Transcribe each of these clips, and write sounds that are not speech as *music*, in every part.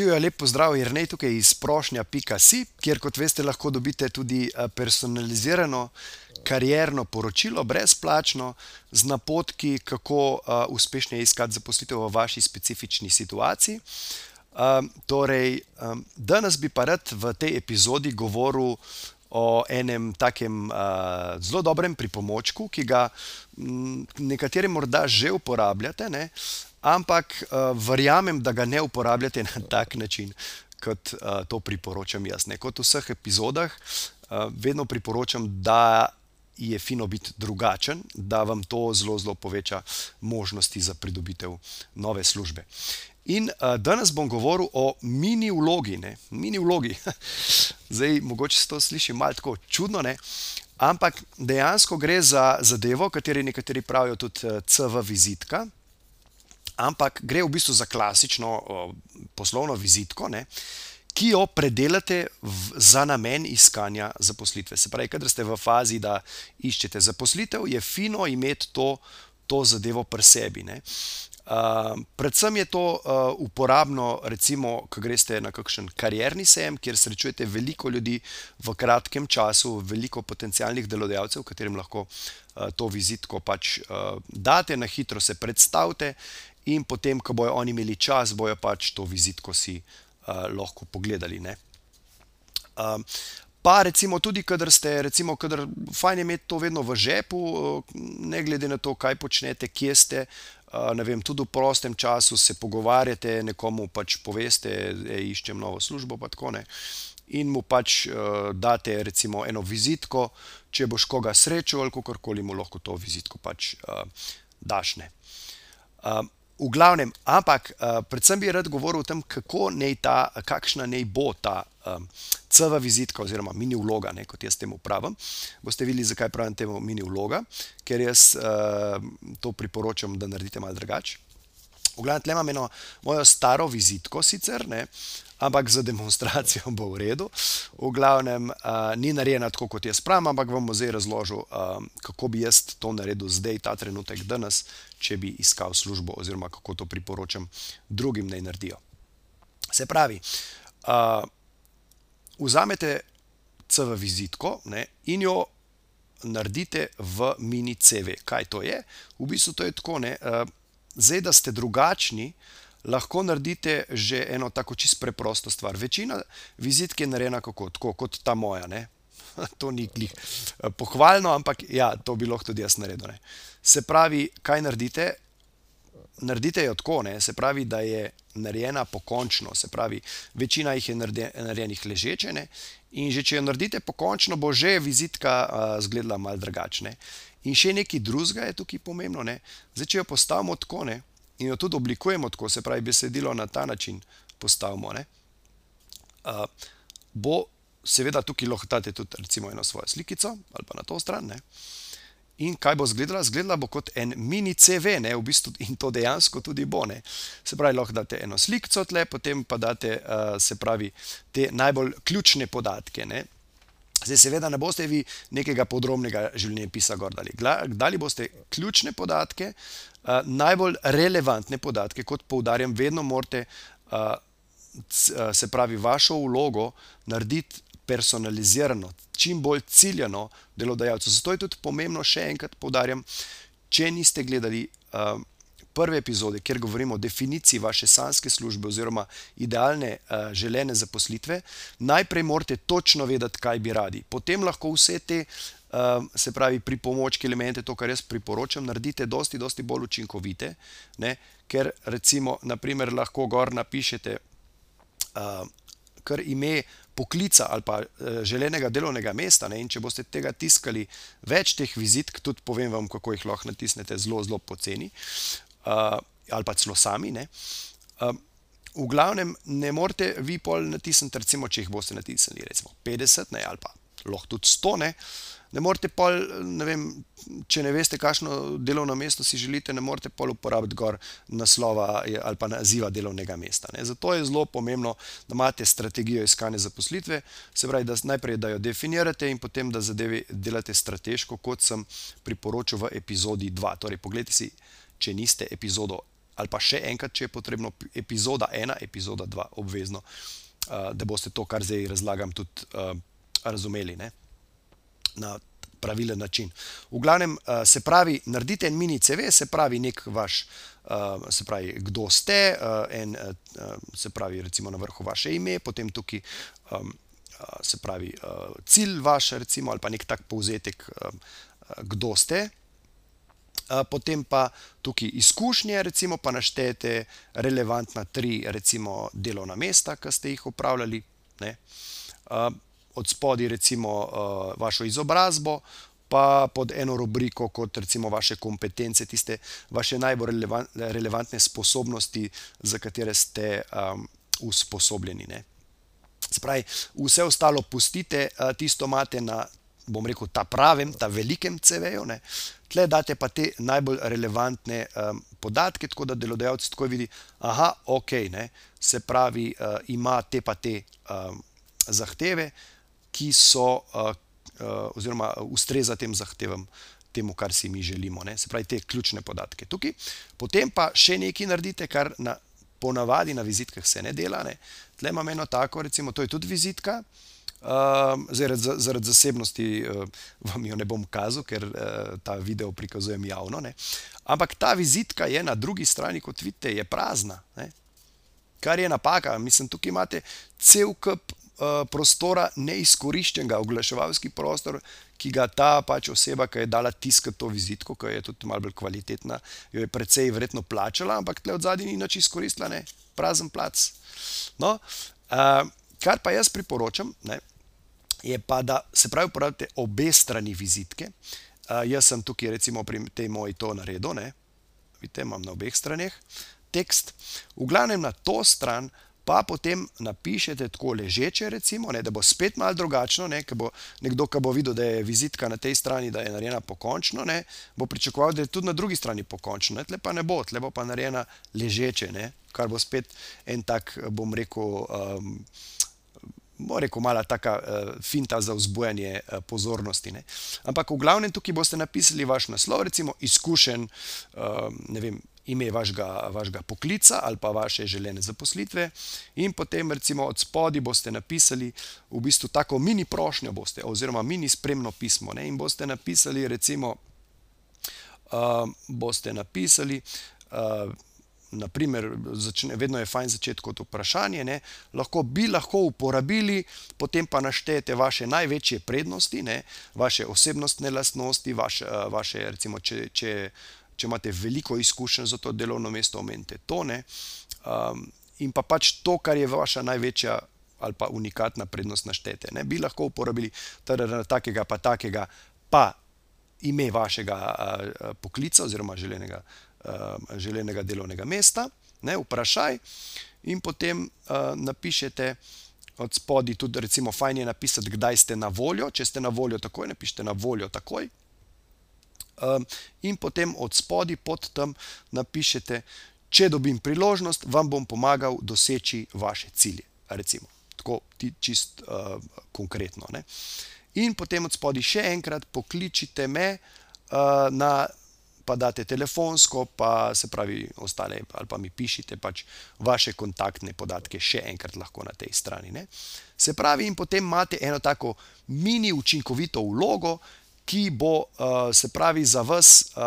Živijo, lep pozdrav, Jrnej tukaj iz prošnja.si, kjer, kot veste, lahko dobite tudi eh, personalizirano karjerno poročilo, brezplačno, z napotki, kako uh, uspešno je iskati zaposlitev v vaši specifični situaciji. Uh, torej, um, danes bi pa rad v tej epizodi govoril o enem takem uh, zelo dobrem pripomočku, ki ga m, nekateri morda že uporabljate, ne? ampak uh, verjamem, da ga ne uporabljate na tak način, kot uh, to priporočam jaz. Ne? Kot v vseh epizodah, uh, vedno priporočam, da je fino biti drugačen, da vam to zelo, zelo poveča možnosti za pridobitev nove službe. In uh, danes bom govoril o mini vlogi. Ne? Mini vlogi. *laughs* Zdaj, mogoče se to sliši malo tako čudno, ne? ampak dejansko gre za zadevo, kateri nekateri pravijo tudi CV vizitka ampak gre v bistvu za klasično uh, poslovno vizitko, ne, ki jo predelate v, za namen iskanja zaposlitve. Se pravi, kadar ste v fazi, da iščete zaposlitev, je fino imeti to, to zadevo pri sebi. Ne. Uh, predvsem je to uh, uporabno, recimo, ko greste na kakšen karjerni sejem, kjer srečujete veliko ljudi v kratkem času, veliko potencijalnih delodajalcev, katerim lahko uh, to vizitko pač uh, date, na hitro se predstavite in potem, ko bojo oni imeli čas, bojo pač to vizitko si uh, lahko pogledali. Uh, pa recimo tudi, kadar ste, recimo, kadar fajn je imeti to vedno v žepu, ne glede na to, kaj počnete, kje ste. Uh, vem, tudi v prostem času se pogovarjate, nekomu pač poveste, da iščem novo službo. In mu pač uh, date, recimo, eno vizitko, če boš koga srečal, ali kako koli mu lahko to vizitko pač uh, daš. Uh, V glavnem, ampak uh, predvsem bi rad govoril o tem, kako naj ta, kakšna naj bo ta um, CV vizitka oziroma mini vloga, ne, kot jaz temu pravim. Boste videli, zakaj pravim temu mini vloga, ker jaz uh, to priporočam, da naredite malo drugače. V glavnem, tle imam eno mojo staro vizitko sicer, ne, ampak za demonstracijo bo v redu. V glavnem, uh, ni narejena tako, kot jaz pravim, ampak vam bom zdaj razložil, uh, kako bi jaz to naredil zdaj, ta trenutek, danes, če bi iskal službo, oziroma kako to priporočam drugim, da naredijo. Se pravi, uh, vzamete CV vizitko ne, in jo. Naredite v mini CV. Kaj to je? V bistvu to je tako, ne, zdaj, da ste drugačni, uh, lahko naredite že eno tako čisto preprosto stvar. Večina vizitk je narejena kako, tako kot ta moja. Ne? *laughs* To ni glih eh, pohvalno, ampak ja, to bi lahko tudi jaz naredil. Ne? Se pravi, kaj naredite? Naredite jo tako, ne? se pravi, da je narejena pokončno, se pravi, večina jih je narejenih ležeče. Ne? In že če jo naredite pokončno, bo že vizitka uh, izgledala malo drugačne. In še nekaj drugega je tukaj pomembno. Ne? Zdaj, če jo postavimo tako, ne? in jo tudi oblikujemo tako, se pravi, besedilo na ta način postavimo. Uh, bo seveda tukaj lahko date tudi recimo eno svojo slikico ali pa na to stran. Ne? In kaj bo izgledala? Zgledala bo kot en mini CV, ne? v bistvu in to dejansko tudi bo. Ne? Se pravi, lahko date eno sliko tle, potem pa date, uh, se pravi, te najbolj ključne podatke. Ne? Zdaj, seveda, ne boste vi nekega podrobnega življenjepisa gor dali. Dali boste ključne podatke, uh, najbolj relevantne podatke, kot poudarjam, vedno morate, uh, se pravi, vašo vlogo narediti personalizirano, čim bolj ciljano delodajalcu. Zato je tudi pomembno, še enkrat poudarjam, če niste gledali. Prve epizode, kjer govorimo o definiciji vaše sanske službe oziroma idealne uh, želene zaposlitve, najprej morate točno vedeti, kaj bi radi. Potem lahko vse te, uh, se pravi, pripomočke, elemente, to, kar jaz priporočam, naredite dosti, dosti bolj učinkovite, ne? ker recimo, naprimer, lahko gor napišete uh, kar ime. Poklica ali pa želenega delovnega mesta. Ne? In če boste tega tiskali več teh vizitk, tudi povem vam, kako jih lahko natisnete zelo, zelo poceni uh, ali pa celo sami. Uh, v glavnem, ne morete vi pol natisniti, recimo, če jih boste natisnili, recimo 50 ne, ali pa lahko tudi 100, ne, ne morete pol, ne vem, če ne veste, kakšno delovno mesto si želite, ne morete pol uporabiti gor naslova ali pa naziva delovnega mesta. Ne. Zato je zelo pomembno, da imate strategijo iskanja zaposlitve, se pravi, da najprej da jo definirate in potem da zadeve delate strateško, kot sem priporočil v epizodi 2. Torej, pogledajte si, če niste epizodo ali pa še enkrat, če je potrebno, epizoda 1, epizoda 2, obvezno, da boste to, kar zdaj razlagam, tudi razumeli. Ne na pravilen način. V glavnem, uh, se pravi, naredite en mini CV, se pravi, nek vaš, uh, se pravi, kdo ste, uh, en, uh, se pravi, recimo na vrhu vaše ime, potem tukaj, um, uh, se pravi, uh, cilj vaš, recimo, ali pa nek tak povzetek, uh, kdo ste. Potem pa tukaj izkušnje, recimo, pa naštejete relevantna tri, recimo, delovna mesta, ki ste jih upravljali. Uh, od spodaj, recimo, vašo izobrazbo, pa pod eno rubriko, kot recimo vaše kompetence, tiste vaše najbolj relevant, relevantne sposobnosti, za katere ste usposobljeni. Ne. Spravi, vse ostalo pustite, tisto imate na, bom rekel, ta pravem, ta velikem CV-ju. Tle date pa te najbolj relevantne um, podatke, tako da delodajalec tako vidi, da okay, se pravi, uh, ima te pa te um, zahteve, ki so, uh, uh, oziroma ustreza tem zahtevam, temu, kar si mi želimo. Ne? Se pravi, te ključne podatke tukaj. Potem pa še nekaj naredite, kar na, ponavadi na vizitkah se ne dela. Ne? Tle imamo eno tako, recimo, to je tudi vizitka. Zaradi, zaradi zasebnosti uh, vam jo ne bom kazal, ker uh, ta video prikazujem javno. Ne? Ampak ta vizitka je na drugi strani, kot vidite, je prazna. Ne? Kar je napaka. Mislim, tukaj imate cel kup Eh, prostora neizkoriščenega, oglaševalski prostor, ki ga ta pač oseba, ki je dala tiskati to vizitko, ki je tudi malo bolj kvalitetna, jo je precej verjetno plačala, ampak tle od zadnji ni nič izkoristila, ne, prazen plac. No, uh, kar pa jaz priporočam, ne, je pa, da se pravi uporabite obe strani vizitke. Uh, jaz sem tukaj recimo pri tej moji to naredil, vidite, imam na obeh straneh tekst. V glavnem na to stran pa potem napišete tako ležeče, recimo, ne, da bo spet malo drugačno. Ne, bo nekdo, ki bo videl, da je vizitka na tej strani, da je narejena pokončno, ne, bo pričakoval, da je tudi na drugi strani pokončno. Tle pa ne bo, tle bo pa narejena ležeče, ne, kar bo spet en tak, bom rekel. Um, Rekel, malo taka uh, finta za vzbujanje uh, pozornosti. Ne. Ampak v glavnem tukaj boste napisali vaš naslov, recimo izkušen, uh, ne vem, ime vašega, vašega poklica ali pa vaše želene zaposlitve, in potem, recimo, od spodaj boste napisali v bistvu tako mini prošnjo, boste, oziroma mini spremno pismo. Ne, in boste napisali, recimo, uh, boste napisali. Uh, Naprimer, začne, vedno je fajn začeti kot vprašanje, ne, lahko bi lahko uporabili, potem pa naštejete vaše največje prednosti, ne, vaše osebnostne lastnosti, vaše, vaše recimo, če, če če imate veliko izkušenj za to delovno mesto, omenite to. Um, in pa pač to, kar je vaša največja ali pa unikatna prednost naštete. Ne? Bi lahko uporabili takega, pa takega, pa ime vašega uh, poklica oziroma želenega, uh, želenega delovnega mesta, ne? vprašaj, in potem uh, napišete. Od spodaj tudi, recimo, fajn je napisati, kdaj ste na voljo. Če ste na voljo takoj, napišite na voljo takoj. In potem od spodaj pod tem napišete, če dobim priložnost, vam bom pomagal doseči vaše cilje. Recimo, tako čist uh, konkretno. Ne? In potem od spodaj še enkrat pokličite me uh, na. Pa date telefonsko, pa se pravi, ostale, ali pa mi pišite pač vaše kontaktne podatke, še enkrat lahko na tej strani. Ne? Se pravi, in potem imate eno tako mini učinkovito vlogo, ki bo, uh, se pravi, za vas, uh,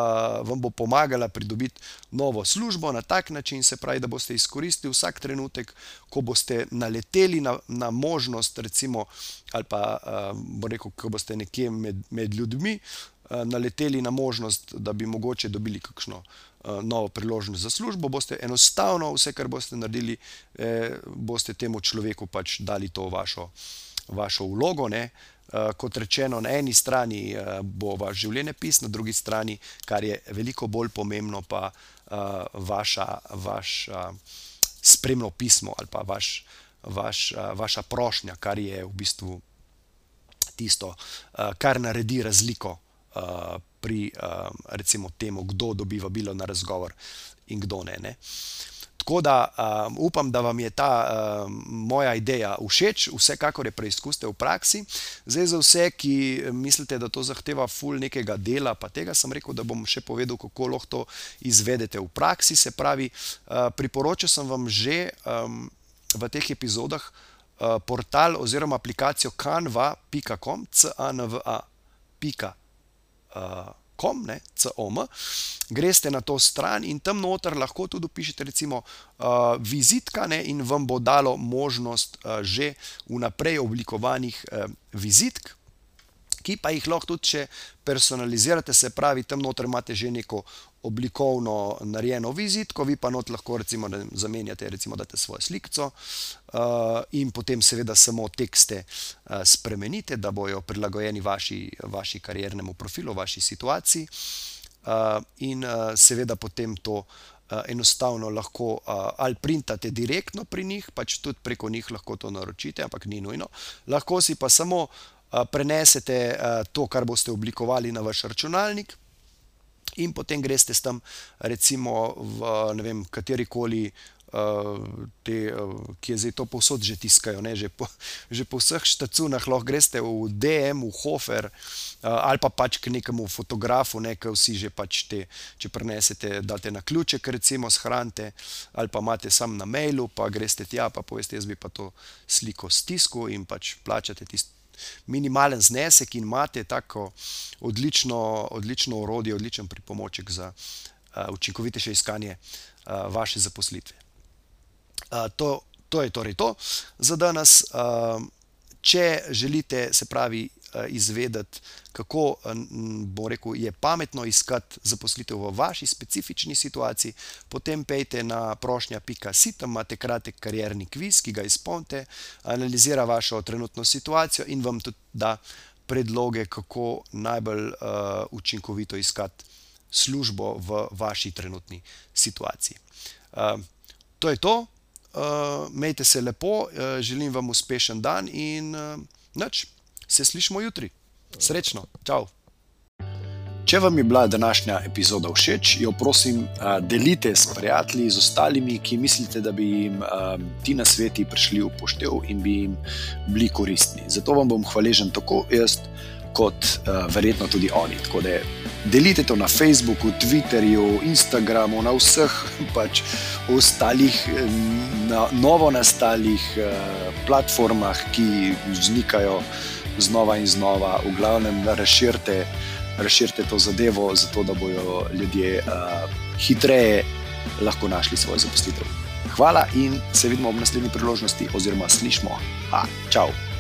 vam bo pomagala pridobiti novo službo na tak način, se pravi, da boste izkoristili vsak trenutek, ko boste naleteli na, na možnost, recimo, ali pa uh, bo rekel, ko boste nekje med, med ljudmi. Naleteli na možnost, da bi mogoče dobili kakšno novo priložnost za službo, boste enostavno vse, kar boste naredili, eh, boste temu človeku pač dali to vašo, vašo vlogo. Ne? Eh, kot rečeno, na eni strani uh, bo vaš življenjepis, na drugi strani, kar je veliko bolj pomembno, pa uh, vaša, vaša spremno pismo ali pa vaš, vaš, vaša prošnja, kar je v bistvu tisto, kar naredi razliko pri recimo temu, kdo dobi vabilo na razgovor in kdo ne. ne. Tako da um, upam, da vam je ta um, moja ideja všeč, vsekakor je preizkusite v praksi. Zdaj, za vse, ki mislite, da to zahteva ful nekega dela, pa tega sem rekel, da bom še povedal, kako lahko to izvedete v praksi. Se pravi, uh, priporočil sem vam že um, v teh epizodah uh, portal oziroma aplikacijo canva.com, c-a-n-v-a.com. Uh, com, ne, com, greste na to stran in tam noter lahko tudi pišete, recimo, uh, vizitka, ne, in vam bo dalo možnost uh, že vnaprej oblikovanih uh, vizitk. Ki pa jih lahko tudi, personalizirate, se pravi, tam noter imate že neko oblikovno narejeno vizitko, vi pa not lahko recimo zamenjate, recimo date svojo slikco uh, in potem seveda samo tekste uh, spremenite, da bojo prilagojeni vaši, vaši kariernemu profilu, vaši situaciji uh, in uh, seveda potem to enostavno lahko ali printate direktno pri njih, pač tudi preko njih lahko to naročite, ampak ni nujno. Lahko si pa samo uh, prenesete uh, to, kar boste oblikovali na vaš računalnik, in potem greste tam, recimo, v ne vem, kateri koli. Uh, te, ki je zdaj to povsod že tiskajo, ne, že, po, *laughs* že po vseh štacunah, lahko greste v DM, v Hofer ali pa pač k nekemu fotografu, ne, ki vsi že pač te, če prenesete, date na ključek, recimo, shranite ali pa imate sam na mailu, pa greste tja, pa poveste, jaz bi pa to sliko stisku in pač plačate tisto minimalen znesek in imate tako odlično, odlično orodje, odličen pripomoček za uh, učinkovitejše iskanje uh, vaše zaposlitve. Uh, to, to je torej to za danes. Uh, če želite, se pravi, izvedeti, kako eh, rekel, je pametno iskati zaposlitev v vaši specifični situaciji, potem pejte na prošnja.si, tam imate kratek karjerni kviz, ki ga izpolnite, analizira vašo trenutno situacijo in vam tudi da predloge, kako najbolj uh, učinkovito iskati službo v vaši trenutni situaciji. Uh, to je to. Uh, Mejte se lepo, uh, želim vam uspešen dan in uh, nič se slišmo jutri. Srečno, čau. Če vam je bila današnja epizoda všeč, jo prosim, delite s prijatelji, z ostalimi, ki mislite, da bi jim ti na sveti prišli v poštev in bi jim bili koristni. Zato vam bom hvaležen tako jaz, kot verjetno tudi oni. Tako da delite to na Facebooku, Twitterju, Instagramu, na vseh *laughs* pač ostalih, na novo nastalih platformah, ki vznikajo znova in znova, v glavnem, razširite, razširite to zadevo, zato da bodo ljudje uh, hitreje lahko našli svojo zaposlitev. Hvala in se vidimo ob naslednji priložnosti, oziroma slišmo. Ha, čau!